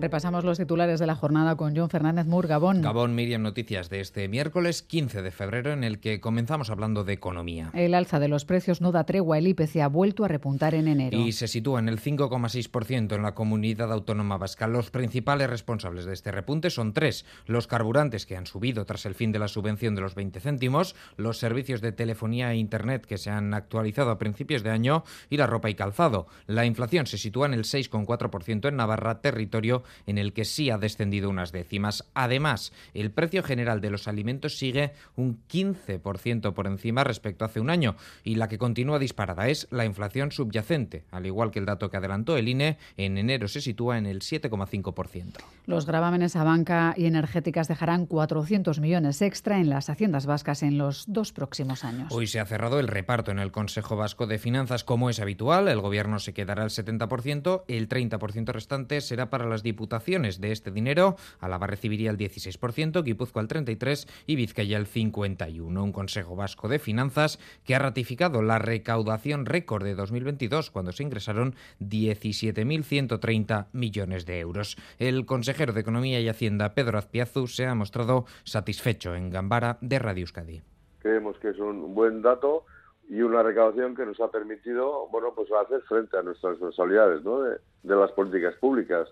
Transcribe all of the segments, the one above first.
Repasamos los titulares de la jornada con John Fernández Mur, Gabón. Gabón, Miriam, noticias de este miércoles 15 de febrero en el que comenzamos hablando de economía. El alza de los precios no da tregua, el IPC ha vuelto a repuntar en enero. Y se sitúa en el 5,6% en la comunidad autónoma vasca. Los principales responsables de este repunte son tres. Los carburantes que han subido tras el fin de la subvención de los 20 céntimos, los servicios de telefonía e Internet que se han actualizado a principios de año y la ropa y calzado. La inflación se sitúa en el 6,4% en Navarra, territorio en el que sí ha descendido unas décimas. Además, el precio general de los alimentos sigue un 15% por encima respecto a hace un año y la que continúa disparada es la inflación subyacente, al igual que el dato que adelantó el INE, en enero se sitúa en el 7,5%. Los gravámenes a banca y energéticas dejarán 400 millones extra en las haciendas vascas en los dos próximos años. Hoy se ha cerrado el reparto en el Consejo Vasco de Finanzas como es habitual, el gobierno se quedará el 70%, el 30% restante será para las diputaciones diputaciones de este dinero, Álava recibiría el 16%, Guipúzcoa el 33% y Vizcaya el 51%. Un Consejo Vasco de Finanzas que ha ratificado la recaudación récord de 2022 cuando se ingresaron 17.130 millones de euros. El consejero de Economía y Hacienda, Pedro Azpiazu, se ha mostrado satisfecho en Gambara de Radio Euskadi. Creemos que es un buen dato y una recaudación que nos ha permitido bueno pues hacer frente a nuestras responsabilidades ¿no? de, de las políticas públicas.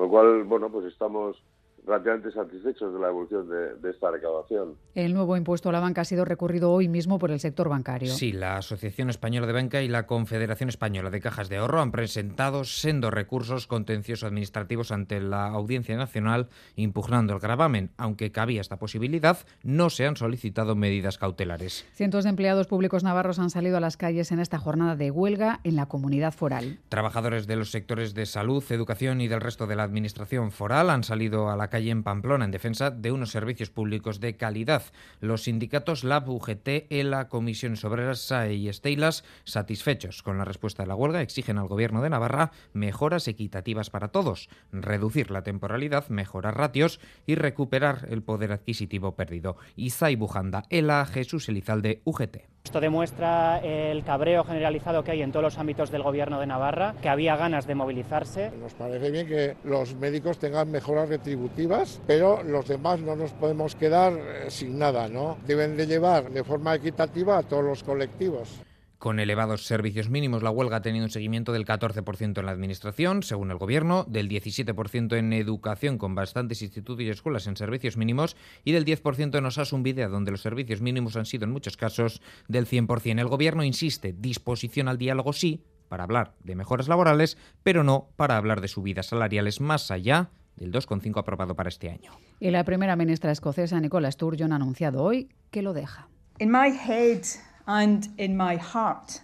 Con lo cual, bueno, pues estamos relativamente satisfechos de la evolución de, esta recaudación. El nuevo impuesto a la banca ha sido recurrido hoy mismo por el sector bancario. Sí, la Asociación Española de Banca y la Confederación Española de Cajas de Ahorro han presentado sendos recursos contenciosos administrativos ante la Audiencia Nacional impugnando el gravamen. Aunque cabía esta posibilidad, no se han solicitado medidas cautelares. Cientos de empleados públicos navarros han salido a las calles en esta jornada de huelga en la comunidad foral. Trabajadores de los sectores de salud, educación y del resto de la administración foral han salido a la calle en Pamplona en defensa de unos servicios públicos de calidad. Los sindicatos LAB, UGT, ELA, Comisiones Obreras, SAE y Estelas, satisfechos con la respuesta de la huelga, exigen al Gobierno de Navarra mejoras equitativas para todos, reducir la temporalidad, mejorar ratios y recuperar el poder adquisitivo perdido. Izay Bujanda, ELA, Jesús Elizalde, UGT. Esto demuestra el cabreo generalizado que hay en todos los ámbitos del Gobierno de Navarra, que había ganas de movilizarse. Nos parece bien que los médicos tengan mejoras retributivas, pero los demás no nos podemos quedar eh, sin nada, ¿no? Deben de llevar de forma equitativa a todos los colectivos. Con elevados servicios mínimos, la huelga ha tenido un seguimiento del 14% en la administración, según el Gobierno, del 17% en educación, con bastantes institutos y escuelas en servicios mínimos, y del 10% en Osasun Videa, donde los servicios mínimos han sido en muchos casos del 100%. El Gobierno insiste, disposición al diálogo sí, para hablar de mejoras laborales, pero no para hablar de subidas salariales más allá del 2,5 aprobado para este año. Y la primera ministra escocesa, Nicola Sturgeon, ha anunciado hoy que lo deja. In my head, And in my heart,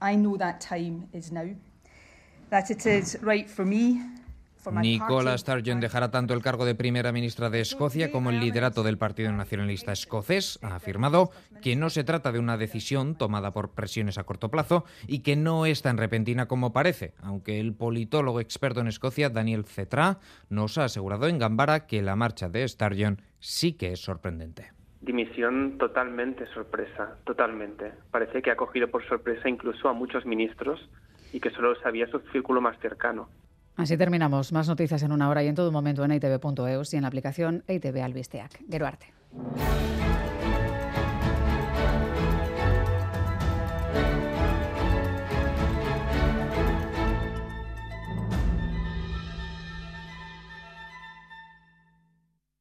I know that time is now. That it is right for me Nicola Sturgeon dejará tanto el cargo de primera ministra de Escocia como el liderato del Partido Nacionalista Escocés. Ha afirmado que no se trata de una decisión tomada por presiones a corto plazo y que no es tan repentina como parece, aunque el politólogo experto en Escocia, Daniel Cetra, nos ha asegurado en Gambara que la marcha de Sturgeon sí que es sorprendente. Dimisión totalmente sorpresa, totalmente. Parece que ha cogido por sorpresa incluso a muchos ministros y que solo sabía su círculo más cercano. Así terminamos. Más noticias en una hora y en todo momento en itv.eus y en la aplicación ITV Albisteac. Geruarte.